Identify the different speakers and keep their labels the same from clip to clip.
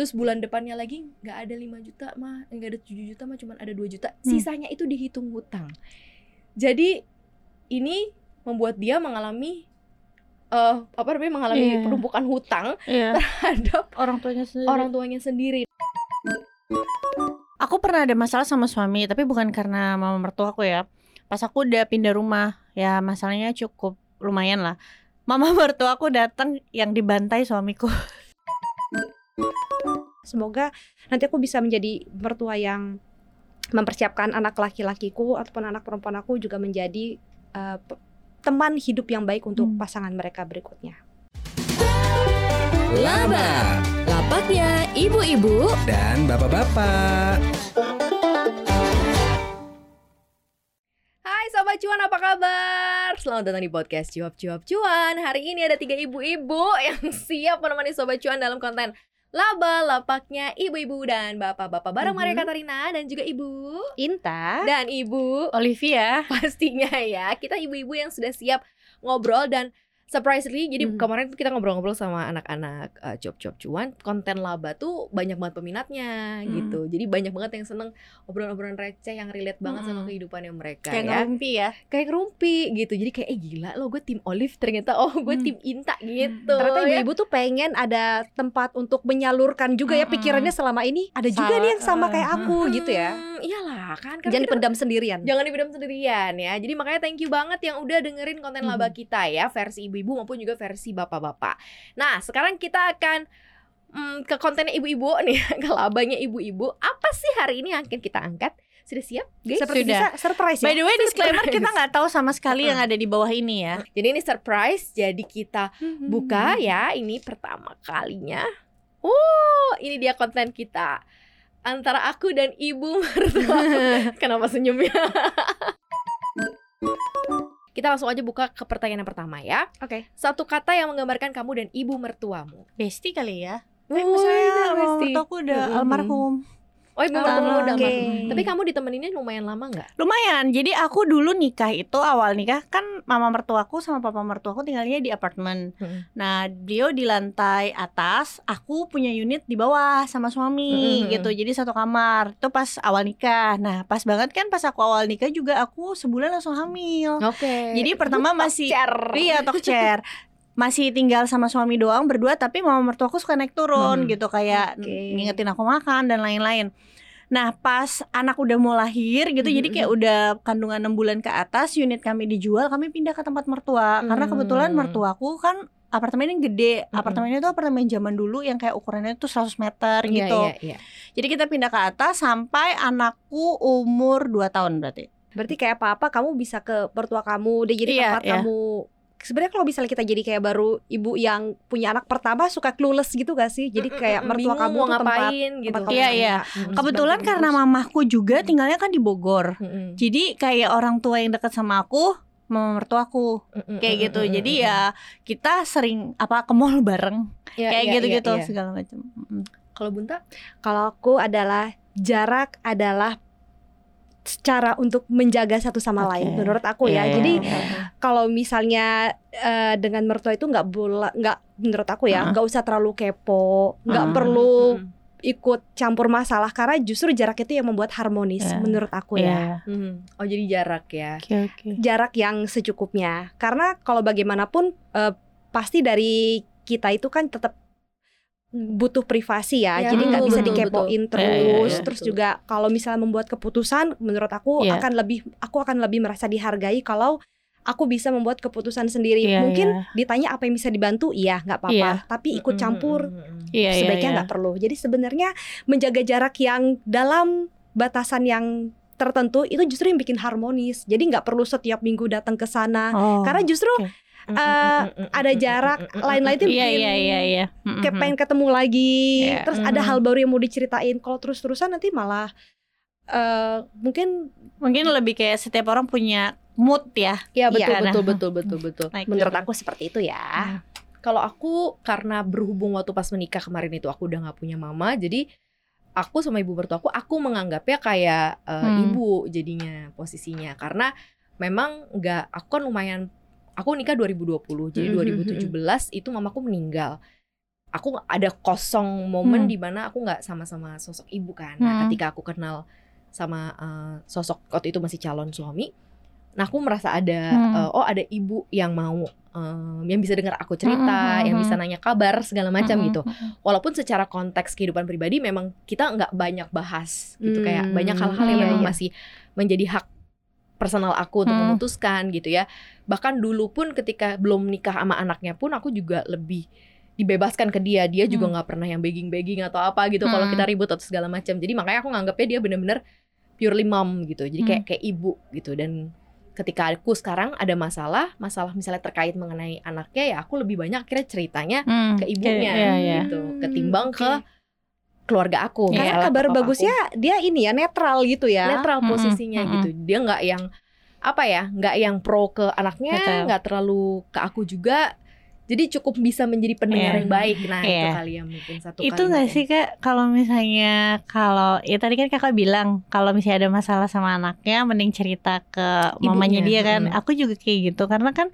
Speaker 1: terus bulan depannya lagi nggak ada 5 juta mah nggak ada 7 juta mah cuman ada 2 juta
Speaker 2: Hmm.
Speaker 1: sisanya itu dihitung hutang jadi ini membuat dia mengalami eh apa namanya mengalami
Speaker 2: Iya.
Speaker 1: penumpukan hutang
Speaker 2: Iya.
Speaker 1: terhadap
Speaker 2: Orang tuanya sendiri.
Speaker 1: orang tuanya sendiri
Speaker 2: Aku pernah ada masalah sama suami, tapi bukan karena mama mertua aku ya. Pas aku udah pindah rumah, ya masalahnya cukup lumayan lah. Mama mertua aku datang yang dibantai suamiku.
Speaker 3: Semoga nanti aku bisa menjadi mertua yang mempersiapkan anak laki-lakiku ataupun anak perempuan aku juga menjadi pe- teman hidup yang baik untuk
Speaker 2: Hmm.
Speaker 3: pasangan mereka berikutnya.
Speaker 4: Laba
Speaker 1: lapaknya ibu-ibu
Speaker 4: dan bapak-bapak.
Speaker 1: Hai Sobat Cuan apa kabar? Selamat datang di podcast Cuap Cuap Cuan Hari ini ada tiga ibu-ibu yang siap menemani Sobat Cuan dalam konten Laba, lapaknya ibu-ibu dan bapak-bapak Bareng
Speaker 3: Mhm.
Speaker 1: Maria Katarina dan juga ibu
Speaker 3: Inta,
Speaker 1: Dan ibu
Speaker 2: Olivia.
Speaker 1: pastinya ya Kita ibu-ibu yang sudah siap ngobrol dan surprisingly Jadi
Speaker 3: Mhm.
Speaker 1: kemarin tuh kita ngobrol-ngobrol sama anak-anak uh, Cuap Cuan Konten Laba tuh banyak banget peminatnya
Speaker 2: Mhm.
Speaker 1: gitu Jadi banyak banget yang seneng obrolan-obrolan receh yang relate banget sama
Speaker 2: Mhm.
Speaker 1: kehidupannya mereka
Speaker 2: Kayak
Speaker 1: ya
Speaker 2: ngerumpi ya.
Speaker 1: kayak ngerumpi gitu jadi kayak eh gila lo gue tim Olive ternyata oh gue
Speaker 2: Hmm.
Speaker 1: tim Inta gitu
Speaker 3: ternyata
Speaker 1: ya.
Speaker 3: ibu-ibu tuh pengen ada tempat untuk menyalurkan juga ya
Speaker 2: Mm-mm.
Speaker 3: pikirannya selama ini ada juga
Speaker 2: Salah,
Speaker 3: nih yang sama
Speaker 2: eh,
Speaker 3: kayak aku gitu ya.
Speaker 1: Hmm, iyalah kan karena
Speaker 3: Jangan
Speaker 1: kita-
Speaker 3: dipendam sendirian.
Speaker 1: jangan dipendam sendirian ya jadi makanya thank you banget yang udah dengerin konten
Speaker 3: Hmm.
Speaker 1: laba kita ya versi ibu-ibu maupun juga versi bapak-bapak nah sekarang kita akan mm, ke kontennya ibu-ibu nih ke labanya ibu-ibu apa sih hari ini yang akan kita angkat sudah siap guys
Speaker 3: Seperti
Speaker 2: Sudah.
Speaker 3: bisa surprise
Speaker 2: By
Speaker 3: ya.
Speaker 2: the way, disclaimer
Speaker 1: Surprise.
Speaker 2: kita nggak tahu sama sekali yang ada di bawah ini ya.
Speaker 1: jadi ini surprise jadi kita buka
Speaker 2: Hmm.
Speaker 1: ya ini pertama kalinya oh ini dia konten kita antara aku dan ibu mertua kenapa senyumnya kita langsung aja buka ke pertanyaan yang pertama ya
Speaker 3: Oke.
Speaker 1: satu kata yang menggambarkan kamu dan ibu mertuamu
Speaker 2: Besti kali ya.
Speaker 1: Oh,
Speaker 2: Eh,
Speaker 1: iya,
Speaker 2: mama
Speaker 1: Besti.
Speaker 2: aku udah almarhum.
Speaker 1: Oh ibu mertuamu udah almarhum. tapi kamu ditemeninnya lumayan lama nggak
Speaker 2: Lumayan. Jadi aku dulu nikah itu awal nikah kan mama mertuaku sama papa mertuaku tinggalnya di apartemen.
Speaker 1: Mm-mm.
Speaker 2: Nah, dia di lantai atas, aku punya unit di bawah sama suami
Speaker 1: Mm-mm.
Speaker 2: gitu. Jadi satu kamar. Itu pas awal nikah. Nah, pas banget kan pas aku awal nikah juga aku sebulan langsung hamil.
Speaker 1: oke
Speaker 2: Jadi pertama masih. Iya, talk chair. Masih tinggal sama suami doang berdua tapi mama mertuaku suka naik turun
Speaker 1: Hmm.
Speaker 2: gitu kayak
Speaker 3: Oke.
Speaker 2: ngingetin aku makan dan lain-lain. Nah, pas anak udah mau lahir gitu,
Speaker 1: Hmm,
Speaker 2: jadi kayak udah kandungan 6 bulan ke atas, unit kami dijual, kami pindah ke tempat mertua. Karena
Speaker 1: Hmm.
Speaker 2: kebetulan mertuaku kan apartemennya gede.
Speaker 1: Hmm.
Speaker 2: Apartemennya itu apartemen zaman dulu yang kayak ukurannya tuh 100 meter
Speaker 1: Iya,
Speaker 2: gitu.
Speaker 1: iya, iya.
Speaker 2: Jadi kita pindah ke atas sampai anakku umur 2 tahun berarti.
Speaker 3: Berarti kayak apa-apa kamu bisa ke mertua kamu, dia jadi
Speaker 2: Iya,
Speaker 3: tempat
Speaker 2: iya.
Speaker 3: kamu. Sebenarnya kalau misalnya kita jadi kayak baru ibu yang punya anak pertama suka clueless gitu gak sih? Jadi kayak mertua
Speaker 1: bingung
Speaker 3: kamu
Speaker 1: mau
Speaker 3: tuh tempat
Speaker 1: ngapain gitu
Speaker 3: tempat
Speaker 2: Iya, iya.
Speaker 3: harus
Speaker 2: Kebetulan karena mamahku juga tinggalnya kan di Bogor.
Speaker 1: Mm-mm.
Speaker 2: Jadi kayak orang tua yang dekat sama aku, mama mertuaku kayak gitu. Jadi ya kita sering apa ke mall bareng
Speaker 1: Iya,
Speaker 2: kayak
Speaker 1: iya,
Speaker 2: gitu-gitu
Speaker 1: iya.
Speaker 2: segala macam.
Speaker 1: Kalau Bunta
Speaker 3: Kalau aku adalah jarak adalah cara untuk menjaga satu sama
Speaker 2: Oke.
Speaker 3: lain menurut aku
Speaker 2: Iya,
Speaker 3: ya.
Speaker 2: iya,
Speaker 3: Jadi
Speaker 2: iya.
Speaker 3: kalau misalnya eh, dengan mertua itu nggak bola nggak menurut aku ya nggak usah terlalu kepo nggak
Speaker 2: Heeh.
Speaker 3: perlu
Speaker 1: Mm-mm.
Speaker 3: ikut campur masalah karena justru jarak itu yang membuat harmonis
Speaker 2: Iya.
Speaker 3: menurut aku
Speaker 2: Iya.
Speaker 3: ya
Speaker 1: Mhm. Oh jadi jarak ya.
Speaker 2: Oke oke.
Speaker 3: jarak yang secukupnya karena kalau bagaimanapun eh, pasti dari kita itu kan tetap butuh privasi ya,
Speaker 1: Ya,
Speaker 3: jadi nggak bisa dikepoin
Speaker 2: betul.
Speaker 3: terus.
Speaker 2: Ya, ya, ya.
Speaker 3: Terus
Speaker 1: Betul.
Speaker 3: juga kalau misalnya membuat keputusan, menurut aku
Speaker 2: Ya.
Speaker 3: akan lebih, aku akan lebih merasa dihargai kalau aku bisa membuat keputusan sendiri.
Speaker 2: Iya,
Speaker 3: Mungkin
Speaker 2: iya.
Speaker 3: ditanya apa yang bisa dibantu, iya nggak apa-apa.
Speaker 2: Iya.
Speaker 3: Tapi ikut campur.
Speaker 2: Iya iya.
Speaker 3: sebaiknya
Speaker 2: iya.
Speaker 3: nggak perlu. Jadi sebenarnya menjaga jarak yang dalam batasan yang tertentu itu justru yang bikin harmonis. Jadi nggak perlu setiap minggu datang ke sana.
Speaker 2: Oh.
Speaker 3: Karena justru
Speaker 2: oke.
Speaker 3: Eh, ada jarak lain-lain itu
Speaker 2: Iya
Speaker 3: bikin
Speaker 2: iya iya iya.
Speaker 3: Kayak pengen ketemu lagi.
Speaker 2: Iya.
Speaker 3: Terus ada hal baru yang mau diceritain. Kalau terus-terusan nanti malah eh mungkin
Speaker 2: Mungkin lebih kayak setiap orang punya mood ya.
Speaker 1: Iya betul
Speaker 3: Iya,
Speaker 1: betul
Speaker 2: nah.
Speaker 1: betul betul betul.
Speaker 2: Like
Speaker 3: menurut aku seperti itu ya.
Speaker 2: Hmm.
Speaker 1: Kalau aku karena berhubung waktu pas menikah kemarin itu aku udah nggak punya mama, jadi aku sama ibu mertua aku aku menganggapnya kayak eh,
Speaker 2: Hmm.
Speaker 1: ibu jadinya posisinya karena memang nggak aku kan lumayan aku nikah 2020 jadi
Speaker 2: Hmm, hmm,
Speaker 1: 2017 itu mamaku meninggal aku ada kosong momen
Speaker 2: Hmm.
Speaker 1: di mana aku nggak sama-sama sosok ibu kan. Nah,
Speaker 2: Hmm.
Speaker 1: ketika aku kenal sama eh, sosok waktu itu masih calon suami, nah aku merasa ada
Speaker 2: Hmm.
Speaker 1: eh, oh ada ibu yang mau em, yang bisa dengar aku cerita,
Speaker 2: Hmm, hmm,
Speaker 1: yang
Speaker 2: hmm.
Speaker 1: bisa nanya kabar segala macam
Speaker 2: Mm-mm,
Speaker 1: gitu. Walaupun secara konteks kehidupan pribadi memang kita nggak banyak bahas gitu
Speaker 3: Hmm,
Speaker 1: kayak banyak hal-hal yang
Speaker 2: iya,
Speaker 1: memang
Speaker 3: iya.
Speaker 1: masih menjadi hak personal aku untuk
Speaker 2: Hmm.
Speaker 1: memutuskan gitu ya. Bahkan dulu pun ketika belum nikah sama anaknya pun aku juga lebih dibebaskan ke dia. Dia juga
Speaker 2: Hmm.
Speaker 1: nggak pernah yang begging-begging atau apa gitu kalau
Speaker 2: Hmm.
Speaker 1: kita ribut atau segala macam. Jadi makanya aku nganggapnya dia bener-bener purely mom gitu. Jadi kayak
Speaker 2: Hmm.
Speaker 1: kayak ibu gitu dan ketika aku sekarang ada masalah, masalah misalnya terkait mengenai anaknya ya aku lebih banyak akhirnya ceritanya
Speaker 2: Hmm,
Speaker 1: ke ibunya
Speaker 2: iya, iya.
Speaker 1: gitu,
Speaker 3: Hmm,
Speaker 1: ketimbang
Speaker 3: oke.
Speaker 1: ke keluarga aku.
Speaker 2: Iya.
Speaker 3: Karena kabar bagusnya dia ini ya netral gitu ya.
Speaker 1: netral posisinya
Speaker 2: mm-mm.
Speaker 1: gitu. Dia nggak yang apa ya, nggak yang pro ke anaknya, nggak terlalu ke aku juga. Jadi cukup bisa menjadi pendengar
Speaker 2: Iya.
Speaker 1: yang baik. Nah itu
Speaker 2: Iya.
Speaker 1: kali ya mungkin satu
Speaker 2: itu nggak
Speaker 1: yang-
Speaker 2: sih kak kalau misalnya kalau ya tadi kan kakak bilang kalau misalnya ada masalah sama anaknya mending cerita ke mamanya
Speaker 1: Ibunya,
Speaker 2: dia kan
Speaker 1: mm.
Speaker 2: aku juga kayak gitu karena kan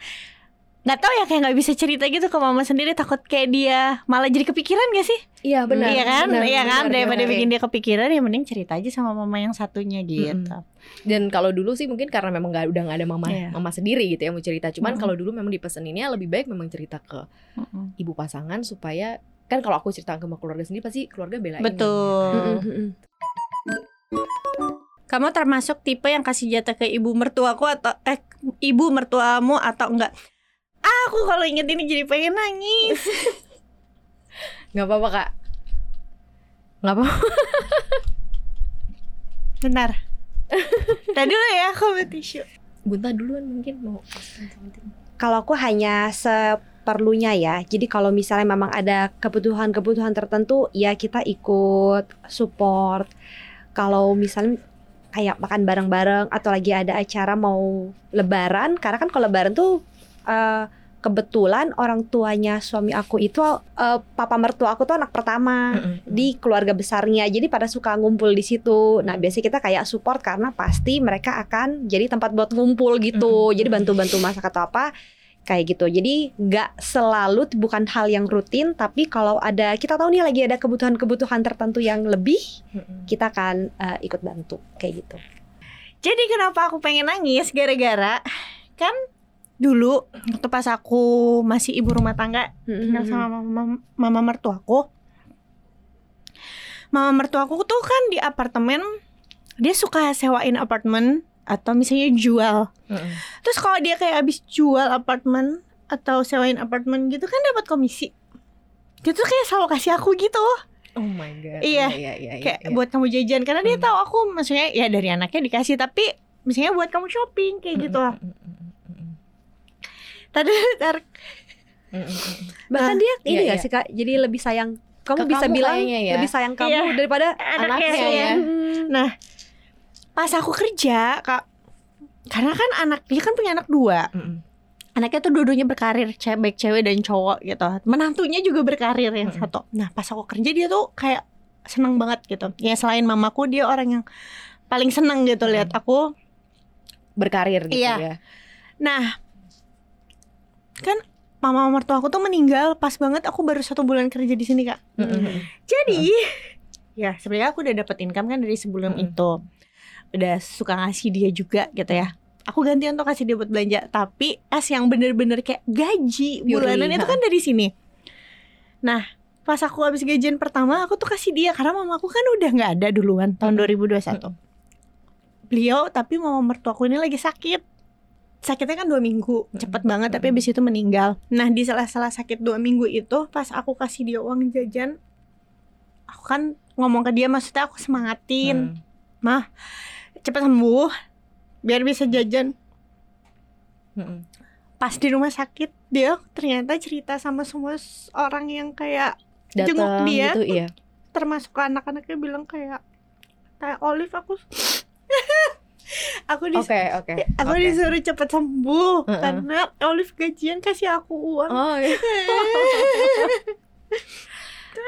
Speaker 2: nggak tahu ya kayak nggak bisa cerita gitu ke mama sendiri takut kayak dia malah jadi kepikiran gak sih
Speaker 1: Iya benar.
Speaker 2: iya kan
Speaker 1: benar,
Speaker 2: iya kan
Speaker 1: benar,
Speaker 2: daripada
Speaker 1: benar.
Speaker 2: bikin dia kepikiran ya mending cerita aja sama mama yang satunya gitu
Speaker 1: Dan kalau dulu sih mungkin karena memang nggak udah nggak ada mama
Speaker 2: Iya.
Speaker 1: mama sendiri gitu ya mau cerita. Cuman
Speaker 2: Mm-mm.
Speaker 1: kalau dulu memang dipeseninnya lebih baik memang cerita ke
Speaker 2: Mm-mm.
Speaker 1: ibu pasangan supaya kan kalau aku cerita ke keluarga sendiri pasti keluarga belain.
Speaker 2: betul
Speaker 3: Mm, mm, mm.
Speaker 2: kamu termasuk tipe yang kasih jatah ke ibu mertuaku atau eh ibu mertuamu atau enggak aku kalau inget ini jadi pengen nangis
Speaker 1: Nggak apa-apa kak. Nggak apa.
Speaker 2: Benar. Tadi dulu ya aku ambil tisu.
Speaker 1: Bunta duluan mungkin mau.
Speaker 3: Kalau aku hanya seperlunya ya. Jadi kalau misalnya memang ada kebutuhan-kebutuhan tertentu, ya kita ikut support. Kalau misalnya kayak makan bareng-bareng atau lagi ada acara mau lebaran, karena kan kalau lebaran tuh eh, kebetulan orang tuanya suami aku itu eh, papa mertua aku tuh anak pertama di keluarga besarnya. Jadi pada suka ngumpul di situ. Nah, biasanya kita kayak support karena pasti mereka akan jadi tempat buat ngumpul gitu.
Speaker 1: Mm-mm.
Speaker 3: Jadi bantu-bantu masak atau apa kayak gitu. Jadi nggak selalu bukan hal yang rutin, tapi kalau ada kita tahu nih lagi ada kebutuhan-kebutuhan tertentu yang lebih, kita akan eh, ikut bantu kayak gitu.
Speaker 2: Jadi kenapa aku pengen nangis gara-gara kan dulu waktu pas aku masih ibu rumah tangga tinggal sama mama, mama mertuaku. Mama mertuaku tuh kan di apartemen dia suka sewain apartemen atau misalnya jual. Terus kalau dia kayak habis jual apartemen atau sewain apartemen gitu kan dapat komisi. Dia tuh kayak selalu kasih aku gitu.
Speaker 1: Oh my god.
Speaker 2: Iya.
Speaker 1: iya, iya, iya,
Speaker 2: kayak
Speaker 1: iya.
Speaker 2: buat kamu jajan karena dia
Speaker 1: Hmm.
Speaker 2: tahu aku maksudnya ya dari anaknya dikasih tapi misalnya buat kamu shopping kayak gitu lah. Tadi tar
Speaker 1: Mm, mm, mm.
Speaker 3: Bahkan dia ini
Speaker 1: iya,
Speaker 3: nggak
Speaker 1: iya.
Speaker 3: sih kak? Jadi lebih sayang kamu
Speaker 1: Ke
Speaker 3: bisa
Speaker 1: kamu
Speaker 3: bilang
Speaker 1: ya.
Speaker 3: lebih sayang kamu
Speaker 2: Iya.
Speaker 3: daripada
Speaker 2: anaknya
Speaker 1: Anaknya ya.
Speaker 3: Hmm.
Speaker 2: pas aku kerja kak karena kan anak dia kan punya anak dua
Speaker 1: Mm, mm.
Speaker 2: anaknya tuh dua-duanya berkarir cewek baik cewek dan cowok gitu menantunya juga berkarir yang
Speaker 1: Mm-mm.
Speaker 2: satu nah pas aku kerja dia tuh kayak seneng banget gitu ya selain mamaku dia orang yang paling seneng gitu lihat aku
Speaker 1: Berkarir gitu
Speaker 2: Iya.
Speaker 1: ya.
Speaker 2: nah kan mama mertua aku tuh meninggal pas banget aku baru satu bulan kerja di sini kak
Speaker 1: Mm, mm, mm.
Speaker 2: Jadi ya sebenarnya aku udah dapet income kan dari sebelum
Speaker 1: Mm-mm.
Speaker 2: itu. Udah suka ngasih dia juga gitu ya. Aku gantian tuh kasih dia buat belanja, tapi as yang bener-bener kayak gaji bulanan itu kan dari sini. Nah, pas aku habis gajian pertama aku tuh kasih dia karena mamaku kan udah nggak ada duluan tahun 2021. Beliau tapi mama mertuaku ini lagi sakit. Sakitnya kan dua minggu, cepet banget tapi habis itu meninggal. Nah di sela-sela sakit dua minggu itu pas aku kasih dia uang jajan, aku kan ngomong ke dia maksudnya aku semangatin,
Speaker 1: Mm.
Speaker 2: cepet sembuh, biar bisa jajan.
Speaker 1: Mm, mm.
Speaker 2: Pas di rumah sakit dia ternyata cerita sama semua orang yang kayak Jenguk
Speaker 1: Datang
Speaker 2: dia.
Speaker 1: gitu iya.
Speaker 2: termasuk anak-anaknya bilang kayak kayak Olive aku aku di
Speaker 1: Oke, oke.
Speaker 2: aku
Speaker 1: oke.
Speaker 2: disuruh cepet sembuh
Speaker 1: Heeh.
Speaker 2: karena Olive gajian kasih aku uang.
Speaker 1: Oh, iya.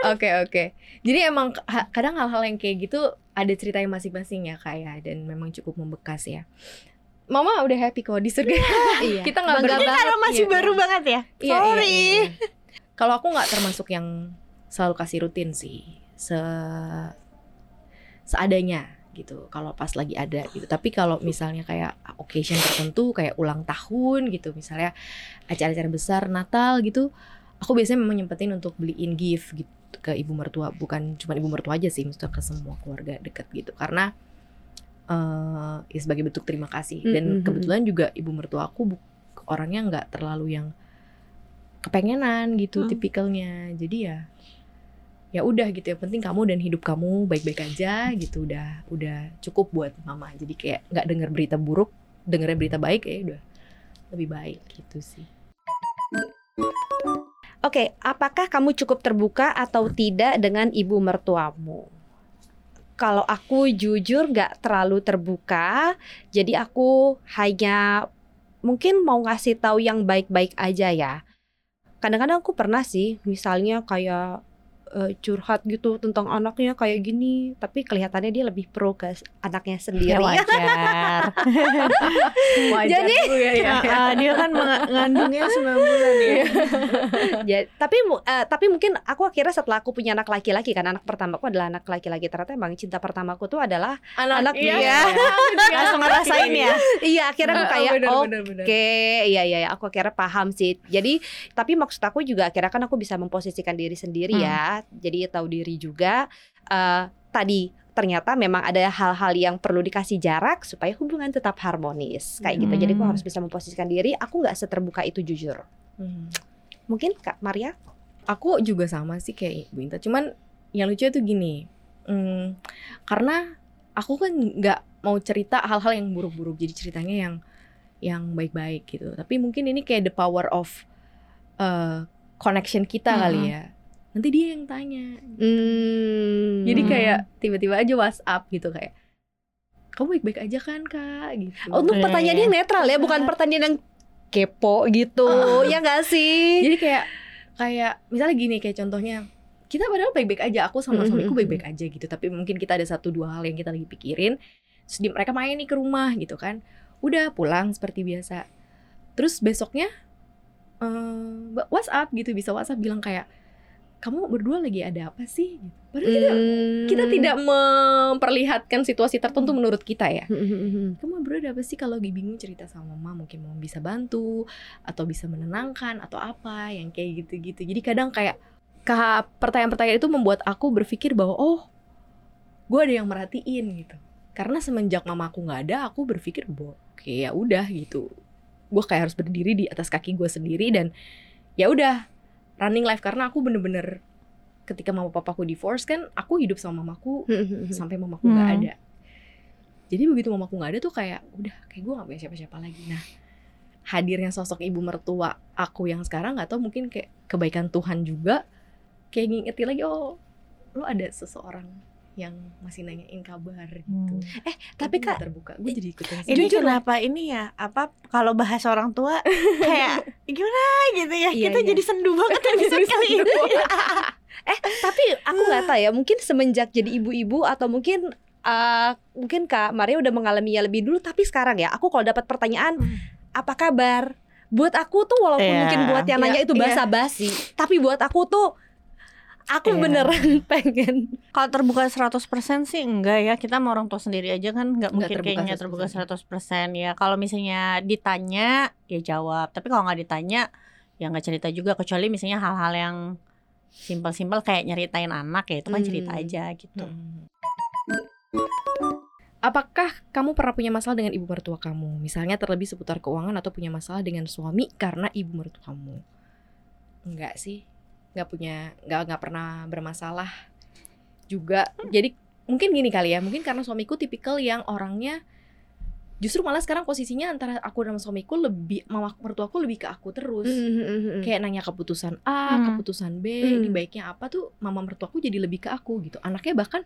Speaker 1: Oke oke. Jadi emang kadang hal-hal yang kayak gitu ada ceritanya masing-masing ya kak ya dan memang cukup membekas ya. Mama udah happy kok di surga.
Speaker 3: Iya.
Speaker 1: Kita nggak
Speaker 3: Bangga
Speaker 2: Ini karena masih
Speaker 1: Iya.
Speaker 2: baru banget ya.
Speaker 1: Iya, iya,
Speaker 2: Sorry.
Speaker 1: iya, iya. kalau aku nggak termasuk yang selalu kasih rutin sih se seadanya gitu kalau pas lagi ada gitu. Tapi kalau misalnya kayak occasion tertentu kayak ulang tahun gitu misalnya acara-acara besar Natal gitu aku biasanya memang nyempetin untuk beliin gift gitu ke ibu mertua. Bukan cuma ibu mertua aja sih maksudnya ke semua keluarga dekat gitu. Karena eh ya sebagai bentuk terima kasih. Dan
Speaker 3: Mhm.
Speaker 1: kebetulan juga ibu mertua aku orangnya nggak terlalu yang kepengenan gitu
Speaker 2: Hmm.
Speaker 1: tipikalnya. Jadi ya ya udah gitu yang penting kamu dan hidup kamu baik-baik aja gitu udah udah cukup buat mama jadi kayak nggak dengar berita buruk dengarnya berita baik ya udah lebih baik gitu sih
Speaker 3: Oke, apakah kamu cukup terbuka atau tidak dengan ibu mertuamu? Kalau aku jujur nggak terlalu terbuka, jadi aku hanya mungkin mau ngasih tahu yang baik-baik aja ya. Kadang-kadang aku pernah sih, misalnya kayak eh, curhat gitu tentang anaknya kayak gini, tapi kelihatannya dia lebih pro ke anaknya sendiri.
Speaker 2: Ya wajar.
Speaker 3: Jadi-
Speaker 1: ya, ya,
Speaker 2: ah, dia kan mengandungnya 9 bulan ya.
Speaker 3: Ya, tapi eh, tapi mungkin aku akhirnya setelah aku punya anak laki-laki kan anak pertamaku adalah anak laki-laki ternyata emang cinta pertamaku tuh adalah Anak
Speaker 1: iya,
Speaker 3: dia.
Speaker 1: iya, iya.
Speaker 2: Langsung ngerasain ya.
Speaker 3: iya akhirnya aku
Speaker 1: Ah,
Speaker 3: kayak
Speaker 1: bener,
Speaker 3: oke
Speaker 1: bener.
Speaker 3: iya iya iya, aku akhirnya paham sih jadi tapi maksud aku juga akhirnya kan aku bisa memposisikan diri sendiri
Speaker 2: Hmm.
Speaker 3: ya jadi tahu diri juga Eh, tadi ternyata memang ada hal-hal yang perlu dikasih jarak supaya hubungan tetap harmonis kayak gitu jadi aku
Speaker 2: Hmm.
Speaker 3: harus bisa memposisikan diri aku nggak seterbuka itu jujur
Speaker 1: Hmm.
Speaker 3: mungkin kak Maria
Speaker 1: aku juga sama sih kayak Inta cuman yang lucu itu gini hmm, karena aku kan nggak mau cerita hal-hal yang buruk-buruk jadi ceritanya yang yang baik-baik gitu tapi mungkin ini kayak the power of uh, connection kita
Speaker 2: Mhm.
Speaker 1: kali ya nanti dia yang tanya
Speaker 3: hmm.
Speaker 1: jadi kayak tiba-tiba aja WhatsApp gitu kayak kamu baik-baik aja kan kak gitu
Speaker 3: Oh, untuk
Speaker 2: Iya,
Speaker 3: pertanyaan
Speaker 2: iya.
Speaker 3: yang netral ya, bukan pertanyaan yang kepo gitu.
Speaker 1: Ah.
Speaker 3: ya gak sih?
Speaker 1: jadi kayak kayak misalnya gini kayak contohnya kita padahal baik-baik aja aku sama
Speaker 3: Mhm.
Speaker 1: suamiku baik-baik aja gitu tapi mungkin kita ada satu dua hal yang kita lagi pikirin terus di- mereka main nih ke rumah gitu kan udah pulang seperti biasa terus besoknya eh, WhatsApp gitu bisa WhatsApp bilang kayak kamu berdua lagi ada apa sih? Padahal kita
Speaker 3: Hmm.
Speaker 1: kita tidak memperlihatkan situasi tertentu menurut kita ya.
Speaker 3: Hmm.
Speaker 1: kamu berdua ada apa sih kalau lagi bingung cerita sama mama? Mungkin mau bisa bantu atau bisa menenangkan atau apa yang kayak gitu-gitu. Jadi kadang kayak ka- pertanyaan-pertanyaan itu membuat aku berpikir bahwa oh gue ada yang merhatiin gitu. Karena semenjak mamaku nggak ada aku berpikir bahwa oke ya udah gitu. Gue kayak harus berdiri di atas kaki gue sendiri dan ya udah running life karena aku bener-bener ketika mama papaku divorce kan aku hidup sama mamaku sampai mamaku nggak
Speaker 2: Hmm.
Speaker 1: ada. Jadi begitu mamaku nggak ada tuh kayak udah kayak gue nggak punya siapa-siapa lagi. Nah hadirnya sosok ibu mertua aku yang sekarang nggak tahu mungkin kayak kebaikan Tuhan juga kayak ngingetin lagi oh lo ada seseorang yang masih nanyain kabar gitu.
Speaker 2: Hmm.
Speaker 3: tapi
Speaker 1: Aku
Speaker 3: Kak,
Speaker 1: terbuka, gue jadi ikutan
Speaker 2: Ini
Speaker 1: sendiri.
Speaker 2: kenapa ini ya? Apa kalau bahas orang tua kayak gimana gitu ya?
Speaker 1: Iya,
Speaker 2: kita
Speaker 1: iya.
Speaker 2: jadi sendu banget episode kali ini.
Speaker 3: tapi aku nggak tahu ya, mungkin semenjak jadi ibu-ibu atau mungkin eh, mungkin Kak Maria udah mengalaminya lebih dulu, tapi sekarang ya, aku kalau dapat pertanyaan, apa kabar? Buat aku tuh walaupun
Speaker 2: Iya.
Speaker 3: mungkin buat yang nanya
Speaker 1: Iya,
Speaker 3: itu
Speaker 1: iya.
Speaker 3: basa-basi, tapi buat aku tuh aku
Speaker 2: Iya.
Speaker 3: beneran pengen
Speaker 2: Kalau terbuka 100% sih enggak ya. Kita sama orang tua sendiri aja kan enggak
Speaker 1: Nggak
Speaker 2: mungkin
Speaker 1: terbuka
Speaker 2: kayaknya
Speaker 1: 100%.
Speaker 2: terbuka 100% ya. Kalau misalnya ditanya ya jawab. Tapi kalau nggak ditanya ya nggak cerita juga kecuali misalnya hal-hal yang simpel-simpel kayak nyeritain anak ya itu kan cerita
Speaker 3: Hmm.
Speaker 2: aja gitu.
Speaker 1: Hmm. Apakah kamu pernah punya masalah dengan ibu mertua kamu? Misalnya terlebih seputar keuangan atau punya masalah dengan suami karena ibu mertua kamu? Enggak sih, nggak punya, nggak nggak pernah bermasalah juga. Jadi mungkin gini kali ya, mungkin karena suamiku tipikal yang orangnya justru malah sekarang posisinya antara aku dan suamiku lebih mama mertuaku lebih ke aku terus. Kayak nanya keputusan A,
Speaker 2: Hmm.
Speaker 1: keputusan B,
Speaker 3: Hmm.
Speaker 1: ini baiknya apa tuh mama mertuaku jadi lebih ke aku gitu. Anaknya bahkan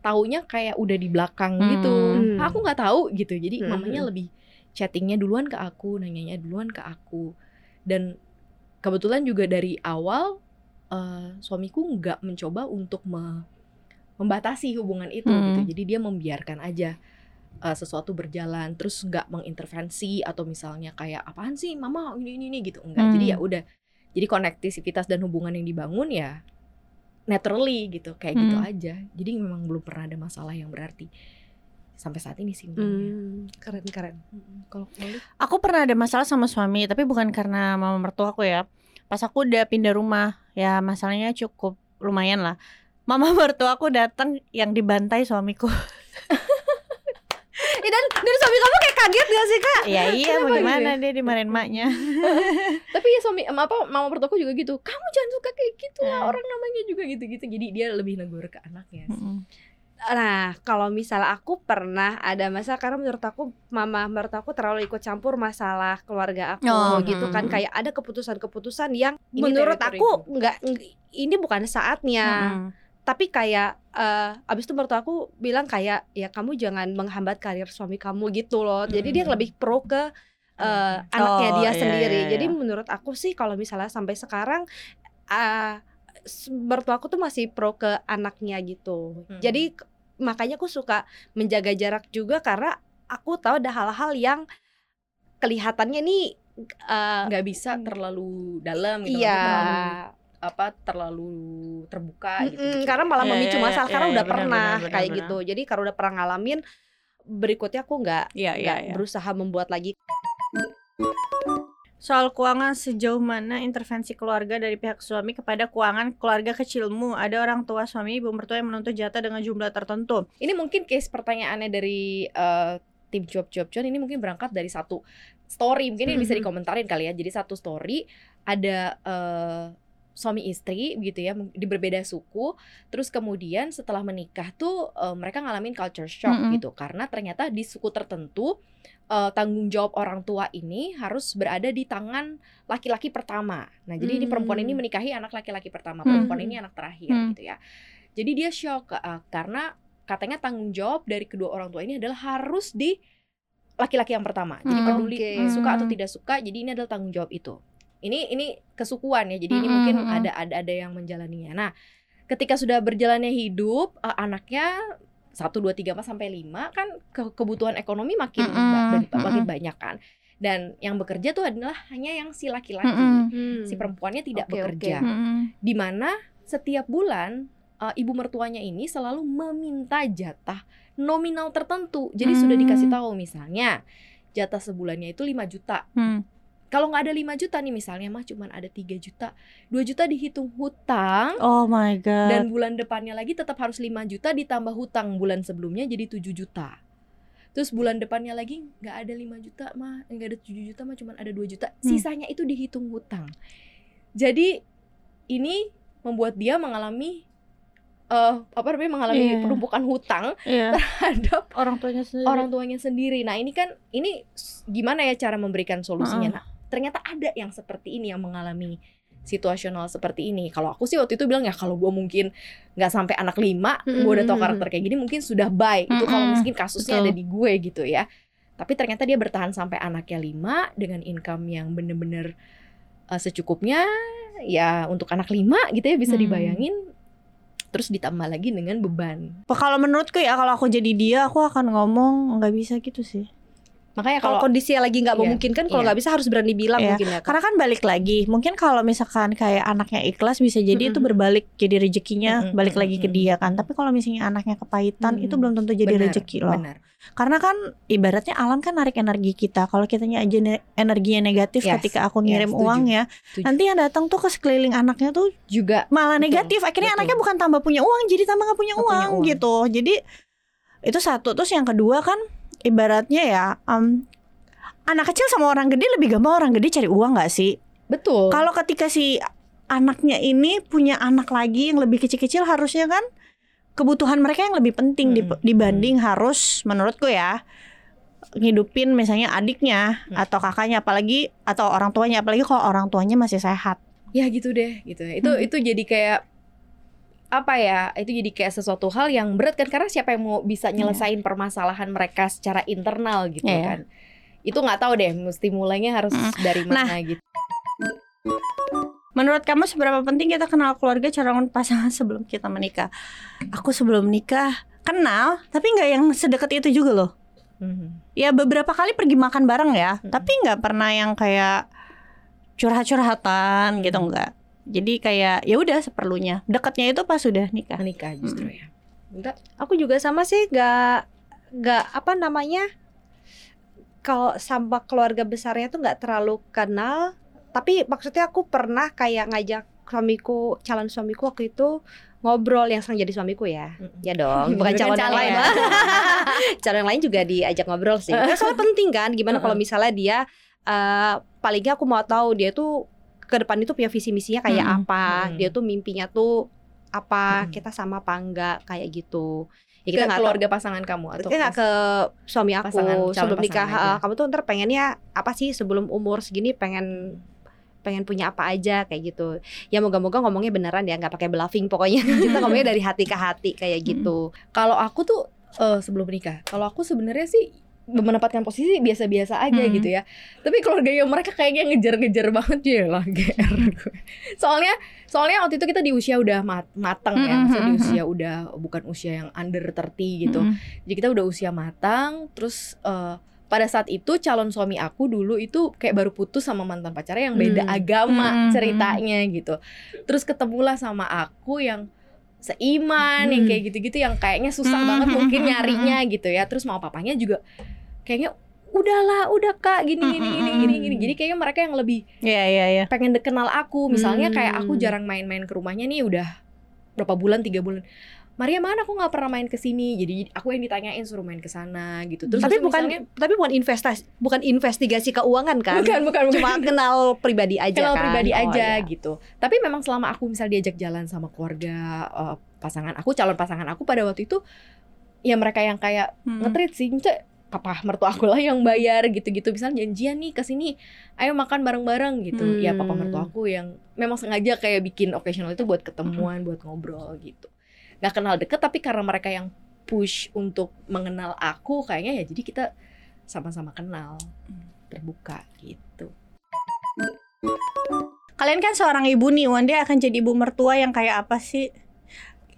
Speaker 1: taunya kayak udah di belakang
Speaker 2: Hmm.
Speaker 1: gitu.
Speaker 3: Hmm.
Speaker 1: Aku nggak tahu gitu. Jadi
Speaker 3: Hmm.
Speaker 1: mamanya lebih chattingnya duluan ke aku, nanyanya duluan ke aku. Dan kebetulan juga dari awal eh, suamiku nggak mencoba untuk me- membatasi hubungan itu
Speaker 2: Hmm.
Speaker 1: gitu. Jadi dia membiarkan aja eh, sesuatu berjalan, terus nggak mengintervensi atau misalnya kayak apaan sih mama ini ini, ini gitu enggak.
Speaker 2: Hmm.
Speaker 1: Jadi ya udah Jadi konektivitas dan hubungan yang dibangun ya naturally gitu, kayak gitu
Speaker 2: Hmm.
Speaker 1: aja. Jadi memang belum pernah ada masalah yang berarti sampai saat ini sih.
Speaker 3: Hmm, keren keren.
Speaker 1: Kalau?
Speaker 2: Aku pernah ada masalah sama suami, tapi bukan karena mama mertua aku ya. Pas aku udah pindah rumah, ya masalahnya cukup lumayan lah. Mama mertua aku datang yang dibantai suamiku.
Speaker 3: Eh, dan dan suami kamu kayak kaget gak sih kak?
Speaker 2: ya iya,
Speaker 1: Kenapa
Speaker 2: bagaimana
Speaker 1: gitu
Speaker 2: dia dimarahin maknya.
Speaker 1: Tapi ya suami apa mama mertuaku juga gitu. Kamu jangan suka kayak gitu lah.
Speaker 2: Hmm.
Speaker 1: Orang namanya juga gitu-gitu. Jadi dia lebih negur ke anaknya. sih.
Speaker 2: Mm-mm.
Speaker 3: Nah, kalau misalnya aku pernah ada masalah karena menurut aku mama menurut aku terlalu ikut campur masalah keluarga aku
Speaker 2: Oh,
Speaker 3: gitu kan
Speaker 2: mm.
Speaker 3: kayak ada keputusan-keputusan yang
Speaker 1: Ini
Speaker 3: menurut
Speaker 1: teritori
Speaker 3: aku nggak ng- ini bukan saatnya.
Speaker 2: Mm-mm.
Speaker 3: Tapi kayak eh, abis itu menurut aku bilang kayak ya kamu jangan menghambat karir suami kamu gitu loh. Jadi dia
Speaker 1: Mm.
Speaker 3: lebih pro ke eh,
Speaker 1: Hmm.
Speaker 3: anaknya
Speaker 2: Oh,
Speaker 3: dia
Speaker 2: iya,
Speaker 3: sendiri.
Speaker 2: iya,
Speaker 3: Jadi
Speaker 2: iya.
Speaker 3: menurut aku sih kalau misalnya sampai sekarang eh s- mertua aku tuh masih pro ke anaknya gitu.
Speaker 1: Hmm.
Speaker 3: Jadi makanya aku suka menjaga jarak juga karena aku tahu ada hal-hal yang kelihatannya nih eh,
Speaker 1: nggak bisa terlalu dalam gitu.
Speaker 3: iya.
Speaker 1: terlalu apa terlalu terbuka gitu, gitu.
Speaker 3: karena malah
Speaker 2: Iya,
Speaker 3: memicu
Speaker 2: iya,
Speaker 3: masalah
Speaker 2: iya,
Speaker 3: karena
Speaker 2: iya,
Speaker 3: udah
Speaker 2: benar,
Speaker 3: pernah
Speaker 2: benar, benar,
Speaker 3: kayak
Speaker 2: benar.
Speaker 3: gitu. Jadi kalau udah pernah ngalamin berikutnya aku nggak
Speaker 2: iya,
Speaker 3: nggak
Speaker 2: iya.
Speaker 3: berusaha membuat lagi.
Speaker 2: Soal keuangan sejauh mana intervensi keluarga dari pihak suami kepada keuangan keluarga kecilmu? Ada orang tua suami ibu mertua yang menuntut jatah dengan jumlah tertentu.
Speaker 1: Ini mungkin case pertanyaannya dari eh, tim Job Job John ini mungkin berangkat dari satu story mungkin ini bisa
Speaker 2: Mhm.
Speaker 1: dikomentarin kali ya. Jadi satu story ada eh, suami istri gitu ya di berbeda suku. Terus kemudian setelah menikah tuh eh, mereka ngalamin culture shock
Speaker 2: Mhm.
Speaker 1: gitu karena ternyata di suku tertentu eh, tanggung jawab orang tua ini harus berada di tangan laki-laki pertama. Nah, jadi ini perempuan ini
Speaker 3: Hmm.
Speaker 1: menikahi anak laki-laki pertama,
Speaker 2: Hmm.
Speaker 1: perempuan ini anak terakhir
Speaker 2: Hmm.
Speaker 1: gitu ya. Jadi dia shock eh, karena katanya tanggung jawab dari kedua orang tua ini adalah harus di laki-laki yang pertama. Jadi
Speaker 2: Hmm,
Speaker 1: peduli
Speaker 3: oke.
Speaker 1: suka atau
Speaker 2: Hmm.
Speaker 1: tidak suka, jadi ini adalah tanggung jawab itu. Ini ini kesukuan ya. Jadi ini
Speaker 2: Hmm,
Speaker 1: mungkin
Speaker 2: hmm, hmm.
Speaker 1: ada ada ada yang menjalaninya. Nah, ketika sudah berjalannya hidup eh, anaknya satu dua tiga sampai lima kan ke- kebutuhan ekonomi makin
Speaker 2: Mm-mm,
Speaker 1: ba- ba- makin banyak kan. Dan yang bekerja tuh adalah hanya yang si laki-laki.
Speaker 2: Mm-mm.
Speaker 3: Hmm.
Speaker 1: Si perempuannya tidak
Speaker 3: oke.
Speaker 1: bekerja
Speaker 2: Mm-mm.
Speaker 1: di mana setiap bulan uh, ibu mertuanya ini selalu meminta jatah nominal tertentu. Jadi sudah
Speaker 2: Hmm.
Speaker 1: dikasih tahu misalnya jatah sebulannya itu 5 juta.
Speaker 2: Hmm.
Speaker 1: Kalau nggak ada 5 juta nih misalnya mah cuman ada 3 juta. 2 juta dihitung hutang
Speaker 2: Oh my god.
Speaker 1: dan bulan depannya lagi tetap harus 5 juta ditambah hutang bulan sebelumnya jadi 7 juta. Terus bulan depannya lagi nggak ada 5 juta mah, nggak ada 7 juta mah cuman ada 2 juta.
Speaker 2: Hmm.
Speaker 1: Sisanya itu dihitung hutang. Jadi ini membuat dia mengalami eh apa namanya mengalami
Speaker 2: Iya.
Speaker 1: penumpukan hutang
Speaker 2: Iya.
Speaker 1: terhadap
Speaker 2: Orang tuanya sendiri.
Speaker 1: orang tuanya sendiri. Nah, ini kan ini gimana ya cara memberikan solusinya?
Speaker 2: Heeh.
Speaker 1: Nah, ternyata ada yang seperti ini yang mengalami situasional seperti ini. Kalau aku sih waktu itu bilang ya kalau gue mungkin nggak sampai anak lima, gue udah tau
Speaker 3: Mm-mm.
Speaker 1: karakter kayak gini mungkin sudah baik. Itu kalau mungkin kasusnya
Speaker 2: Betul.
Speaker 1: ada di gue gitu ya. Tapi ternyata dia bertahan sampai anaknya lima dengan income yang bener-bener uh, secukupnya ya untuk anak lima gitu ya bisa
Speaker 2: Hmm.
Speaker 1: dibayangin. Terus ditambah lagi dengan beban.
Speaker 2: Kalau menurutku ya kalau aku jadi dia aku akan ngomong nggak bisa gitu sih.
Speaker 1: Makanya
Speaker 3: Kalau
Speaker 1: kalau
Speaker 3: kondisinya lagi nggak
Speaker 1: Iya,
Speaker 3: memungkinkan, kalau
Speaker 1: iya.
Speaker 3: nggak bisa harus berani bilang
Speaker 2: Iya.
Speaker 3: mungkin ya. Kak.
Speaker 2: Karena kan balik lagi, mungkin kalau misalkan kayak anaknya ikhlas bisa jadi itu
Speaker 3: Mm-mm.
Speaker 2: berbalik jadi rezekinya
Speaker 1: Mm-mm,
Speaker 2: balik lagi ke dia kan. Tapi kalau misalnya anaknya kepahitan itu
Speaker 1: Mm.
Speaker 2: belum tentu jadi
Speaker 1: benar,
Speaker 2: rezeki loh.
Speaker 1: benar.
Speaker 2: Karena kan ibaratnya alam kan narik energi kita. Kalau kitanya aja ne- energinya negatif
Speaker 1: Yes,
Speaker 2: ketika aku
Speaker 1: yes,
Speaker 2: ngirim
Speaker 1: setuju.
Speaker 2: uang ya,
Speaker 1: Setuju.
Speaker 2: nanti yang datang tuh ke sekeliling anaknya tuh
Speaker 1: juga
Speaker 2: malah
Speaker 1: Betul,
Speaker 2: negatif. Akhirnya
Speaker 1: betul.
Speaker 2: anaknya bukan tambah punya uang, jadi tambah nggak punya,
Speaker 1: punya
Speaker 2: uang. gitu. Jadi itu satu. Terus yang kedua kan ibaratnya ya, em, anak kecil sama orang gede lebih gampang orang gede cari uang nggak sih?
Speaker 1: betul.
Speaker 2: Kalau ketika si anaknya ini punya anak lagi yang lebih kecil-kecil harusnya kan kebutuhan mereka yang lebih penting
Speaker 1: Mm-mm.
Speaker 2: dibanding harus menurutku ya ngidupin misalnya adiknya
Speaker 1: Mm.
Speaker 2: atau kakaknya apalagi atau orang tuanya apalagi kalau orang tuanya masih sehat.
Speaker 1: ya gitu deh gitu ya. itu
Speaker 2: Hmm.
Speaker 1: itu jadi kayak apa ya itu jadi kayak sesuatu hal yang berat kan karena siapa yang mau bisa nyelesain permasalahan mereka secara internal gitu
Speaker 2: Iya.
Speaker 1: kan itu nggak tahu deh mesti mulainya harus
Speaker 2: Mm.
Speaker 1: dari
Speaker 2: Nah.
Speaker 1: mana gitu
Speaker 2: Menurut kamu seberapa penting kita kenal keluarga calon pasangan sebelum kita menikah? Aku sebelum nikah kenal, tapi nggak yang sedekat itu juga loh.
Speaker 1: Mhm.
Speaker 2: Ya beberapa kali pergi makan bareng ya,
Speaker 1: Mm-mm.
Speaker 2: tapi nggak pernah yang kayak curhat-curhatan gitu enggak. Jadi kayak ya udah seperlunya. Dekatnya itu pas sudah nikah.
Speaker 1: Menikah justru ya. Enggak.
Speaker 3: Aku juga sama sih gak gak apa namanya kalau sama keluarga besarnya tuh nggak terlalu kenal tapi maksudnya aku pernah kayak ngajak suamiku calon suamiku waktu itu ngobrol yang sekarang jadi suamiku ya
Speaker 1: Mm-mm.
Speaker 3: ya dong bukan
Speaker 1: Bukan
Speaker 3: calon yang
Speaker 1: calon
Speaker 3: lain
Speaker 1: ya.
Speaker 3: calon yang lain juga diajak ngobrol sih Karena soalnya penting kan gimana kalau misalnya dia eh palingnya aku mau tahu dia tuh ke depan itu punya visi misinya kayak
Speaker 2: Mm-mm.
Speaker 3: apa
Speaker 1: Mm-mm.
Speaker 3: dia tuh mimpinya tuh apa
Speaker 1: Mm-mm.
Speaker 3: kita sama apa enggak kayak gitu ya
Speaker 1: Kita
Speaker 3: nggak tahu
Speaker 1: keluarga pasangan kamu atau
Speaker 3: Kita nggak ke suami aku
Speaker 1: pasangan, calon
Speaker 3: sebelum nikah.
Speaker 1: pasangan
Speaker 3: "Ah,
Speaker 1: aja."
Speaker 3: Kamu tuh ntar pengennya apa sih sebelum umur segini pengen pengen punya apa aja kayak gitu. Ya moga-moga ngomongnya beneran ya nggak pakai bluffing pokoknya. Kita ngomongnya dari hati ke hati kayak gitu.
Speaker 1: Kalau aku tuh eh, sebelum menikah, kalau aku sebenarnya sih menempatkan posisi biasa-biasa aja
Speaker 2: Hmm.
Speaker 1: gitu ya. Tapi keluarganya mereka kayaknya ngejar-ngejar banget ya lah GR gue. Soalnya soalnya waktu itu kita di usia udah mat matang ya,
Speaker 2: Hmm,
Speaker 1: maksudnya di
Speaker 2: hmm,
Speaker 1: usia udah bukan usia yang under 30 gitu.
Speaker 2: Mm-mm.
Speaker 1: Jadi kita udah usia matang, terus eh, pada saat itu calon suami aku dulu itu kayak baru putus sama mantan pacarnya yang beda
Speaker 3: Hmm.
Speaker 1: agama
Speaker 2: Hmm,
Speaker 1: ceritanya gitu. Terus ketemulah sama aku yang seiman yang
Speaker 3: Hmm.
Speaker 1: kayak gitu-gitu yang kayaknya susah
Speaker 2: Hmm,
Speaker 1: banget
Speaker 2: hmm,
Speaker 1: mungkin
Speaker 2: hmm,
Speaker 1: nyarinya gitu ya. Terus mau papanya juga kayaknya udahlah, udah Kak, gini gini
Speaker 2: Hmm,
Speaker 1: gini
Speaker 2: hmm,
Speaker 1: gini
Speaker 2: hmm.
Speaker 1: gini. Jadi kayaknya mereka yang lebih
Speaker 2: Iya iya iya.
Speaker 1: pengen dek kenal aku. Misalnya kayak aku
Speaker 3: Hmm.
Speaker 1: jarang main-main ke rumahnya nih udah berapa bulan, tiga bulan. Maria mana aku nggak pernah main ke sini. Jadi aku yang ditanyain suruh main ke sana gitu. Terus
Speaker 3: tapi
Speaker 1: terus
Speaker 3: bukan
Speaker 1: misalnya-
Speaker 3: tapi bukan investasi bukan investigasi keuangan kan.
Speaker 1: bukan bukan bukan.
Speaker 3: Cuma kenal pribadi aja
Speaker 1: kenal
Speaker 3: kan.
Speaker 1: pribadi
Speaker 3: Oh,
Speaker 1: aja
Speaker 3: iya.
Speaker 1: gitu. Tapi memang selama aku misal diajak jalan sama keluarga eh, pasangan aku, calon pasangan aku pada waktu itu ya mereka yang kayak
Speaker 2: Mm.
Speaker 1: ngetrit sih, "Cek, papa mertua aku lah yang bayar gitu-gitu. Misalnya janjian nih ke sini, ayo makan bareng-bareng gitu. Ya papa
Speaker 3: Hmm.
Speaker 1: mertua aku yang memang sengaja kayak bikin occasional itu buat ketemuan, buat ngobrol gitu. Gak kenal deket tapi karena mereka yang push untuk mengenal aku kayaknya ya jadi kita sama-sama kenal, terbuka gitu.
Speaker 2: Kalian kan seorang ibu nih, one day akan jadi ibu mertua yang kayak apa sih?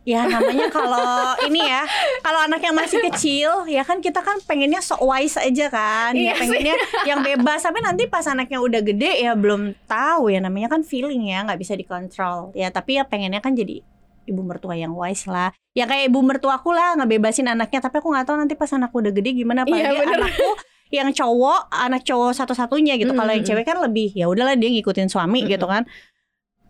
Speaker 2: Ya namanya kalau ini ya, kalau anak yang masih kecil, ya kan kita kan pengennya so wise aja kan, ya
Speaker 1: Iya sih.
Speaker 2: pengennya yang bebas. Tapi nanti pas anaknya udah gede ya belum tahu ya namanya kan feeling ya, nggak bisa dikontrol. Ya tapi ya pengennya kan jadi ibu mertua yang wise lah. Ya kayak ibu mertuaku lah ngebebasin anaknya, tapi aku nggak tahu nanti pas anakku udah gede gimana. Apalagi
Speaker 1: Iya, bener.
Speaker 2: anakku yang cowok, anak cowok satu-satunya gitu. Kalau yang
Speaker 1: Mm, mm,
Speaker 2: cewek kan lebih ya udahlah dia ngikutin suami gitu kan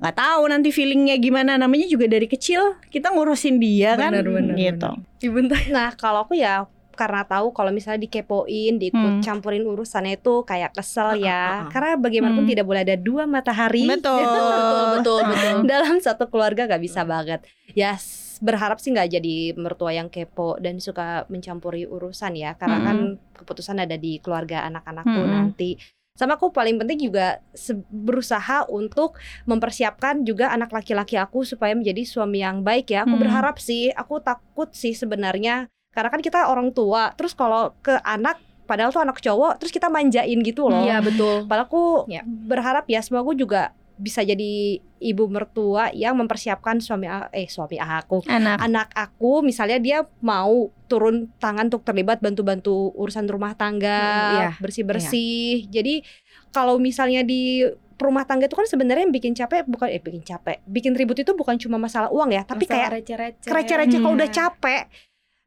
Speaker 2: nggak tahu nanti feelingnya gimana namanya juga dari kecil kita ngurusin dia kan
Speaker 1: Bener, bener,
Speaker 2: gitu
Speaker 1: Ibu entah
Speaker 3: Nah, kalau aku ya karena tahu kalau misalnya dikepoin, diikut
Speaker 2: Hmm.
Speaker 3: campurin urusannya itu kayak kesel
Speaker 1: Ah,
Speaker 3: ya.
Speaker 1: ah, ah.
Speaker 3: Karena bagaimanapun
Speaker 2: Hmm.
Speaker 3: tidak boleh ada dua matahari.
Speaker 2: betul
Speaker 1: betul betul betul.
Speaker 3: dalam satu keluarga gak bisa banget. Ya s- berharap sih nggak jadi mertua yang kepo dan suka mencampuri urusan ya. Karena
Speaker 2: Mm.
Speaker 3: kan keputusan ada di keluarga anak-anakku
Speaker 2: Mm-mm.
Speaker 3: nanti. Sama aku paling penting juga berusaha untuk mempersiapkan juga anak laki-laki aku supaya menjadi suami yang baik ya. Aku
Speaker 2: Mm.
Speaker 3: berharap sih, aku takut sih sebenarnya karena kan kita orang tua. Terus kalau ke anak padahal tuh anak cowok terus kita manjain gitu loh.
Speaker 1: Iya betul.
Speaker 3: Padahal aku
Speaker 1: Ya.
Speaker 3: berharap ya semoga aku juga bisa jadi ibu mertua yang mempersiapkan suami eh suami aku
Speaker 2: anak
Speaker 3: anak aku misalnya dia mau turun tangan untuk terlibat bantu-bantu urusan rumah tangga
Speaker 1: Mm, iya,
Speaker 3: bersih-bersih jadi kalau misalnya di rumah tangga itu kan sebenarnya yang bikin capek bukan eh bikin capek bikin ribut itu bukan cuma masalah uang ya tapi kayak
Speaker 1: receh-receh.
Speaker 3: receh-receh kalau
Speaker 2: Hmm.
Speaker 3: udah capek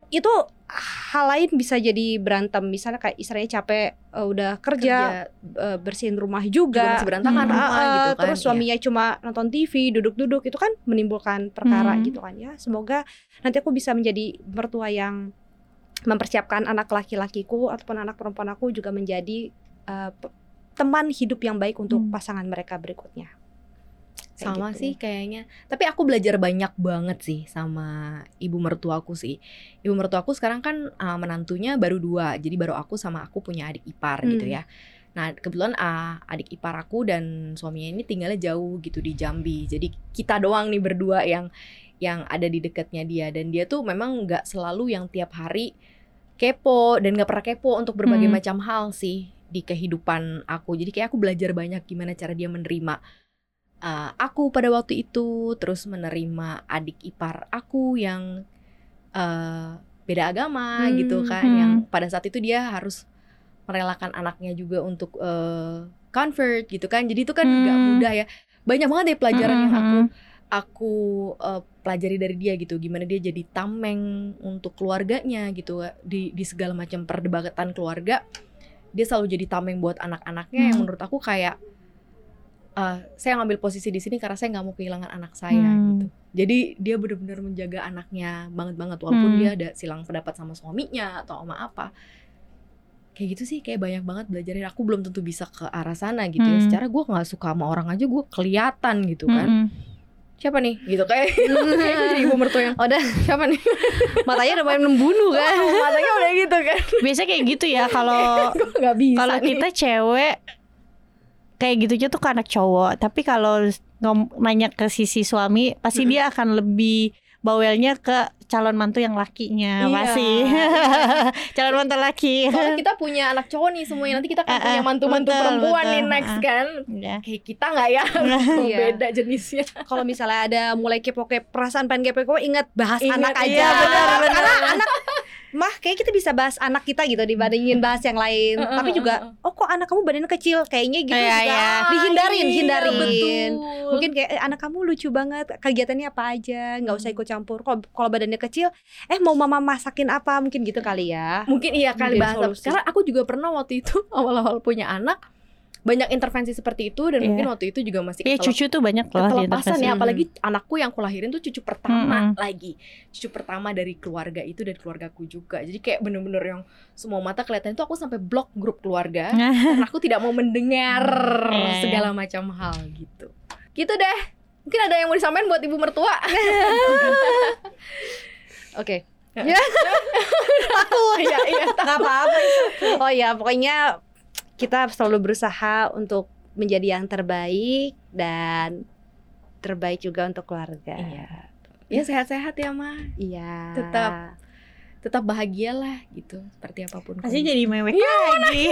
Speaker 3: itu hal lain bisa jadi berantem misalnya kayak istilahnya capek eh, udah kerja, eh, bersihin rumah
Speaker 1: juga
Speaker 3: juga,
Speaker 1: berantakan
Speaker 2: Hmm.
Speaker 1: rumah gitu kan.
Speaker 3: terus suaminya cuma nonton TV duduk-duduk itu kan menimbulkan perkara
Speaker 2: Hmm.
Speaker 3: gitu kan ya semoga nanti aku bisa menjadi mertua yang mempersiapkan anak laki-lakiku ataupun anak perempuan aku juga menjadi pe- teman hidup yang baik untuk
Speaker 2: Hmm.
Speaker 3: pasangan mereka berikutnya Kayak
Speaker 1: sama
Speaker 3: gitu.
Speaker 1: sih kayaknya. Tapi aku belajar banyak banget sih sama ibu mertuaku sih. Ibu mertuaku sekarang kan uh, menantunya baru dua, jadi baru aku sama aku punya adik ipar gitu
Speaker 3: Hmm.
Speaker 1: ya. Nah kebetulan uh, adik ipar aku dan suaminya ini tinggalnya jauh gitu di Jambi. Jadi kita doang nih berdua yang yang ada di dekatnya dia dan dia tuh memang nggak selalu yang tiap hari kepo dan nggak pernah kepo untuk berbagai
Speaker 2: Hmm.
Speaker 1: macam hal sih di kehidupan aku. Jadi kayak aku belajar banyak gimana cara dia menerima uh, aku pada waktu itu, terus menerima adik ipar aku yang uh, beda agama
Speaker 3: Hmm,
Speaker 1: gitu kan,
Speaker 2: hmm.
Speaker 1: yang pada saat itu dia harus merelakan anaknya juga untuk uh, convert gitu kan jadi itu kan nggak
Speaker 2: Hmm.
Speaker 1: mudah ya banyak banget deh pelajaran yang aku
Speaker 2: Mm-mm.
Speaker 1: aku eh, pelajari dari dia gitu gimana dia jadi tameng untuk keluarganya gitu di di segala macam perdebatan keluarga dia selalu jadi tameng buat anak-anaknya yang
Speaker 2: Hmm.
Speaker 1: menurut aku kayak eh, saya ngambil posisi di sini karena saya nggak mau kehilangan anak saya
Speaker 2: Hmm.
Speaker 1: gitu. Jadi dia benar-benar menjaga anaknya banget banget walaupun
Speaker 2: Hmm.
Speaker 1: dia ada silang pendapat sama suaminya atau sama apa. Kayak gitu sih kayak banyak banget belajarin. Aku belum tentu bisa ke arah sana gitu ya.
Speaker 2: Hmm.
Speaker 1: secara gue nggak suka sama orang aja gue kelihatan gitu kan.
Speaker 2: Mm-mm.
Speaker 1: siapa nih? Gitu kayak jadi ibu mertua yang
Speaker 3: Udah.
Speaker 1: Siapa nih?
Speaker 3: Matanya udah mulai membunuh kan.
Speaker 1: oh, matanya udah gitu kan.
Speaker 2: Biasanya kayak gitu ya kalau kalau kita cewek kayak gitu aja tuh ke anak cowok. Tapi kalau ngom- nanya ke sisi suami, pasti
Speaker 1: Mm-mm.
Speaker 2: dia akan lebih bawelnya ke calon mantu yang lakinya
Speaker 1: Iya.
Speaker 2: pasti. calon mantu laki.
Speaker 1: Soalnya kita punya anak cowok nih semuanya nanti kita kan
Speaker 2: Eh,
Speaker 1: punya
Speaker 2: eh,
Speaker 1: mantu-mantu
Speaker 2: betul,
Speaker 1: perempuan nih
Speaker 2: betul.
Speaker 1: next
Speaker 2: Eh.
Speaker 1: kan
Speaker 2: Ya.
Speaker 1: kayak kita nggak ya
Speaker 3: Iya.
Speaker 1: beda jenisnya
Speaker 3: Kalau misalnya ada mulai kepo-kepo perasaan pengen kepo-kepo ingat bahas
Speaker 1: Ingat,
Speaker 3: anak aja.
Speaker 2: iya, benar, benar.
Speaker 3: Karena anak mah kayak kita bisa bahas anak kita gitu dibandingin bahas yang lain.
Speaker 1: Heeh,
Speaker 3: Tapi juga oh kok anak kamu badannya kecil kayaknya gitu
Speaker 2: Iya,
Speaker 3: juga
Speaker 2: iya.
Speaker 3: dihindarin,
Speaker 1: iya,
Speaker 3: hindarin.
Speaker 1: betul.
Speaker 3: Mungkin kayak eh, anak kamu lucu banget, kegiatannya apa aja, nggak usah ikut campur. Kalau kalau badannya kecil, eh mau mama masakin apa? Mungkin gitu kali ya.
Speaker 1: mungkin iya kali bahasa
Speaker 3: solusi.
Speaker 1: karena aku juga pernah waktu itu awal-awal punya anak banyak intervensi seperti itu dan
Speaker 2: Iya.
Speaker 1: mungkin waktu itu juga masih
Speaker 2: Iya
Speaker 1: ketelep-
Speaker 2: cucu tuh banyak loh intervensi.
Speaker 1: ya apalagi anakku yang aku lahirin tuh cucu pertama
Speaker 2: Mm-mm.
Speaker 1: lagi cucu pertama dari keluarga itu dan keluargaku juga jadi kayak bener-bener yang semua mata kelihatan itu aku sampai blok grup keluarga karena aku tidak mau mendengar
Speaker 2: Iya, iya.
Speaker 1: segala macam hal gitu gitu deh mungkin ada yang mau disampaikan buat ibu mertua
Speaker 3: Oke.
Speaker 1: takut iya iya
Speaker 3: Gak apa-apa. Oh ya, pokoknya kita selalu berusaha untuk menjadi yang terbaik dan terbaik juga untuk keluarga.
Speaker 1: Iya. ya sehat-sehat ya mah
Speaker 3: Iya.
Speaker 1: Tetap. tetap bahagialah gitu seperti apa
Speaker 2: pun
Speaker 1: Pasti
Speaker 2: jadi mewek lagi.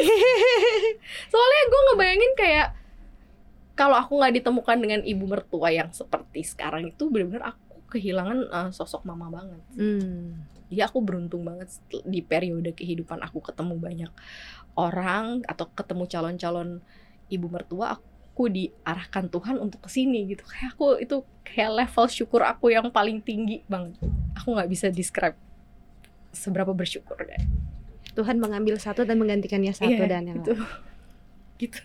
Speaker 1: soalnya gue ngebayangin kayak kalau aku nggak ditemukan dengan ibu mertua yang seperti sekarang itu benar-benar aku kehilangan eh, sosok mama banget
Speaker 3: Hmm.
Speaker 1: Jadi aku beruntung banget di periode kehidupan aku ketemu banyak orang atau ketemu calon-calon ibu mertua aku diarahkan Tuhan untuk ke sini gitu. Kayak aku itu kayak level syukur aku yang paling tinggi banget. Aku nggak bisa describe seberapa bersyukur deh.
Speaker 3: Tuhan mengambil satu dan menggantikannya satu
Speaker 1: Iya,
Speaker 3: dan yang
Speaker 1: gitu.
Speaker 3: lain.
Speaker 1: Gitu.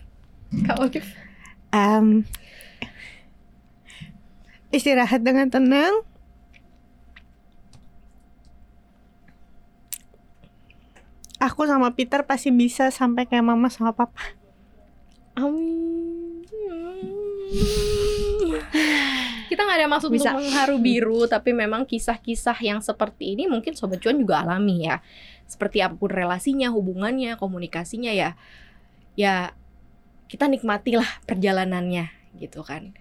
Speaker 1: Kak Olive.
Speaker 2: Em, istirahat dengan tenang. Aku sama Peter pasti bisa sampai kayak mama sama papa.
Speaker 1: Amin. Kita nggak ada maksud
Speaker 3: Bisa.
Speaker 1: untuk mengharu biru, tapi memang kisah-kisah yang seperti ini mungkin Sobat Cuan juga alami ya. Seperti apa pun relasinya, hubungannya, komunikasinya ya. Ya kita nikmatilah perjalanannya gitu kan.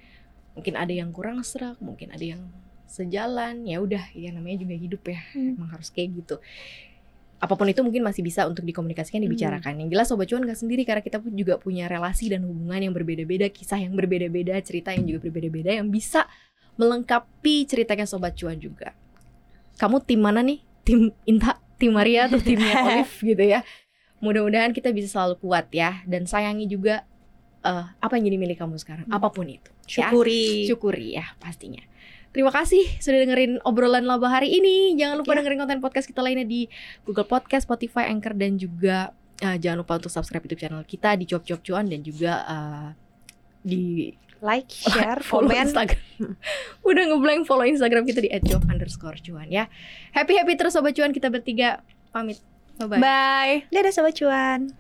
Speaker 1: Mungkin ada yang kurang serak, mungkin ada yang sejalan. Ya udah, ya namanya juga hidup ya.
Speaker 2: Hmm.
Speaker 1: Emang harus kayak gitu. Apa pun itu mungkin masih bisa untuk dikomunikasikan, dibicarakan. Yang jelas Sobat Cuan gak sendiri karena kita pun juga punya relasi dan hubungan yang berbeda-beda, kisah yang berbeda-beda, cerita yang juga berbeda-beda yang bisa melengkapi ceritanya Sobat Cuan juga. Kamu tim mana nih? Tim Inta, tim Maria atau timnya Olive gitu ya. Mudah-mudahan kita bisa selalu kuat ya dan sayangi juga eh, apa yang jadi milik kamu sekarang, apa pun itu. ya.
Speaker 2: Syukuri.
Speaker 1: Syukuri ya pastinya. Terima kasih sudah dengerin obrolan laba hari ini. Jangan lupa
Speaker 2: Ya.
Speaker 1: dengerin konten podcast kita lainnya di Google Podcast, Spotify, Anchor dan juga eh, jangan lupa untuk subscribe YouTube channel kita di Cuap Cuap Cuan dan juga eh, di
Speaker 3: Like, share,
Speaker 1: follow
Speaker 3: komen.
Speaker 1: Instagram. Udah ngeblank follow Instagram kita di @cuap underscore cuan ya. Happy happy terus sobat cuan kita bertiga pamit. Bye bye.
Speaker 2: Bye.
Speaker 3: Dadah sobat cuan.